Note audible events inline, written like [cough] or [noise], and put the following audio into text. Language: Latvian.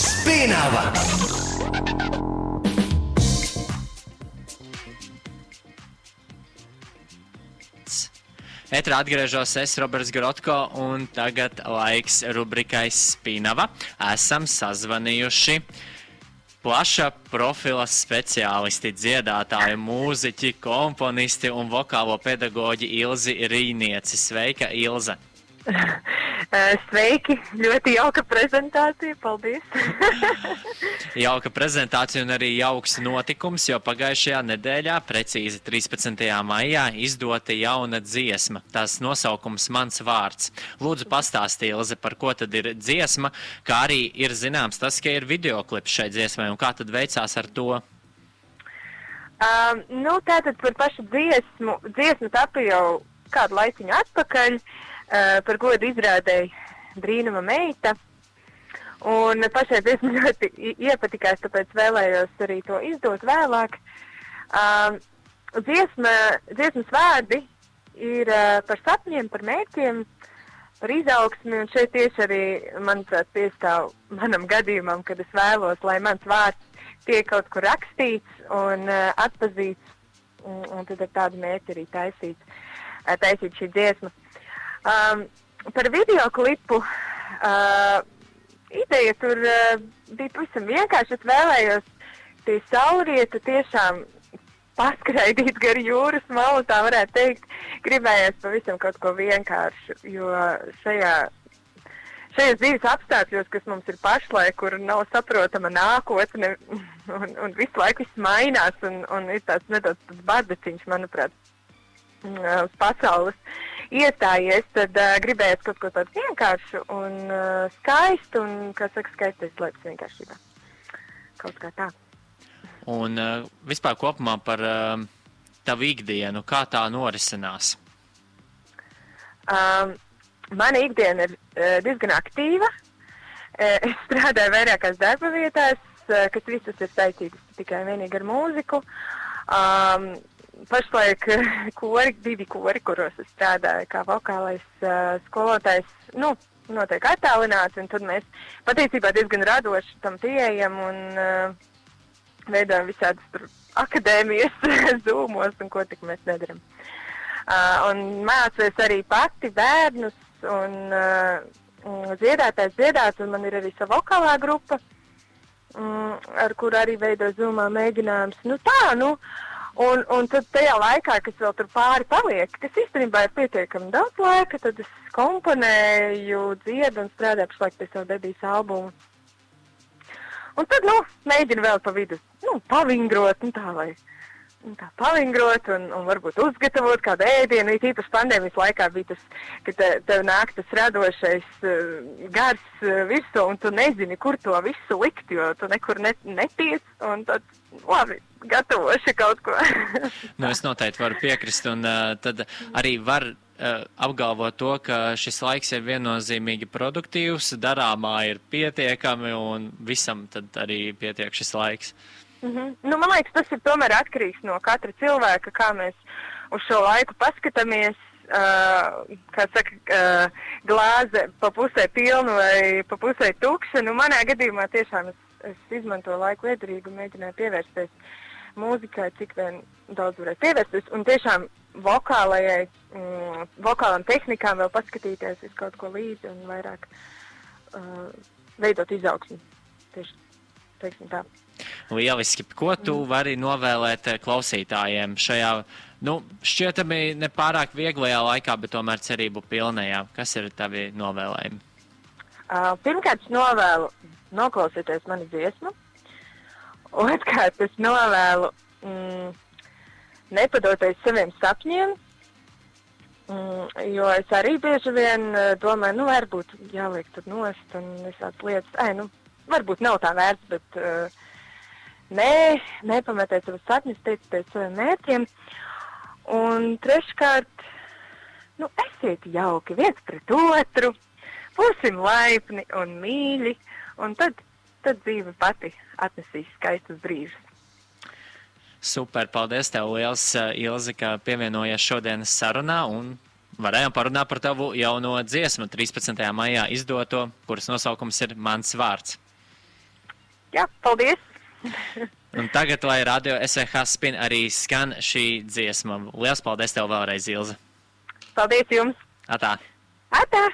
Spīnāva! Etrā atgriežos es, Roberts Grotko, un tagad laiks rubrikai Spinava. Esam sazvanījuši plaša profila speciālisti, dziedātāji, mūziķi, komponisti un vokālo pedagoģi Ilzi Rīnieci. Sveika, Ilze! Sveiki! Ļoti jauka prezentācija. Paldies! [laughs] jauka prezentācija un arī jauks notikums, jo pagājušajā nedēļā, precīzi 13. maijā, izdota jauna dziesma. Tās nosaukums Mans vārds. Lūdzu, pastāstiet, Ilze, par ko tad ir dziesma, kā arī ir zināms tas, ka ir videoklips šai dziesmai un kā tad veicās ar to. Um, nu, tātad par pašu dziesmu. Dziesma tapa jau kādu laiciņu atpakaļ. Uh, uh, par godu izrādēja brīnuma meita. Un pašai diezgan [laughs] ļoti iepatikās, tāpēc vēlējos arī to izdot vēlāk. Uh, dziesma, dziesmas vārdi ir uh, par sapņiem, par mērķiem, par izaugsmi. Un šeit tieši arī, manuprāt, piestāv [laughs] manam gadījumam, kad es vēlos, lai mans vārds tiek kaut kur rakstīts un uh, atpazīts. Un, un tad ar tādu mērķi arī taisīts, uh, taisīt šī dziesma. Um, par video klipu uh, ideja tur uh, bija pavisam vienkārši. Es vēlējos tie saulrieti tiešām paskraidīt gar jūras malu, tā varētu teikt. Gribējās pavisam kaut ko vienkāršu, jo šajā, šajos dzīves apstākļos, kas mums ir pašlaik, kur nav saprotama nākotne [laughs] un, un visu laiku viss mainās un, un ir tāds nedaudz bardeciņš, manuprāt, uz pasaules iestājies, tad uh, gribējās kaut ko tādu vienkāršu un uh, skaistu, un, kā saka, skaistais slēpts vienkāršībā. Kaut kā tā. Un uh, vispār kopumā par uh, tavu ikdienu, kā tā norisinās? Um, mana ikdiena ir uh, diezgan aktīva. Uh, es strādāju vairākās darba vietās, uh, kas visas ir saistītas tikai vienīgi ar mūziku. Um, pašlaik kori, divi kori, kuros es strādāju kā vokālais uh, skolotājs, nu, notiek attālināti, un tad mēs patiesībā diezgan radoši tam pieejam un uh, veidojam visādas akadēmijas, [laughs] zūmos un ko tik mēs nedaram. Uh, mācos arī pati bērnus un uh, dziedātājs dziedāt, un man ir arī sava vokālā grupa, um, ar kuru arī veidoju zūmā mēģinājums. Nu tā, nu, uh, Un, un tad tajā laikā, kas vēl tur pāri paliek, kas īstenībā ir pietiekami daudz laika, tad es komponēju, dziedu un strādāju pašlaik pie savu debijas albumu. Un tad, nu, mēģinu vēl pa vidu, nu, pavingrot, nu, tā, lai, tā pavingrot un, un varbūt uzgatavot kādu ēdienu. It īpaši pandēmijas laikā bija tas, ka te, tev nāk tas radošais uh, gars uh, virsū, un tu nezini, kur to visu likt, jo tu nekur net, neties, un tad, labi, gatavošu kaut ko. [laughs] nu, es noteikti varu piekrist, un uh, tad arī var uh, apgalvot to, ka šis laiks ir viennozīmīgi produktīvs, darāmā ir pietiekami, un visam tad arī pietiek šis laiks. Mm -hmm. nu, man liekas, tas ir tomēr atkarīgs no katra cilvēka, kā mēs uz šo laiku paskatāmies. Uh, kā saka, uh, glāze pa pusē pilna vai pa pusē tukša. Nu, manā gadījumā tiešām es, es izmantoju laiku liederīgi un mēģināju pievērsties mūzikai, cik vien daudz varēja pievērsties. Un tiešām vokālajai, mm, vokālām tehnikām vēl paskatīties uz kaut ko līdzi un vairāk uh, veidot izaugsmu. Tieši teiksim tā. Lieliski. Ko tu vari novēlēt eh, klausītājiem šajā, nu, šķietami nepārāk vieglajā laikā, bet tomēr cerību pilnajā? Kas ir tavi novēlējumi? Uh, pirmkārt, novēlu noklausīties mani dziesmu, Otrkārt, es novēlu mm, nepadoties saviem sapņiem, mm, jo es arī bieži vien domāju, nu, varbūt jāliek tur nost un visādas lietas. Ai, nu, varbūt nav tā vērts, bet uh, nē, nepametiet savus sapņus, teiciet saviem mērķiem. Un treškārt, nu, esiet jauki viens pret otru, būsim laipni un mīļi, un tad tad dzīve pati atnesīs skaistus brīžus. Super, paldies tev liels, eh, Ilzi, ka pievienojies šodienas sarunā un varējām parunāt par tavu jauno dziesmu 13. maijā izdoto, kuras nosaukums ir Mans vārds. Jā, paldies! Un tagad, lai radio SVH spin arī skan šī dziesma. Lielas paldies tev vēlreiz, Ilza! Paldies jums! Atā! Atā!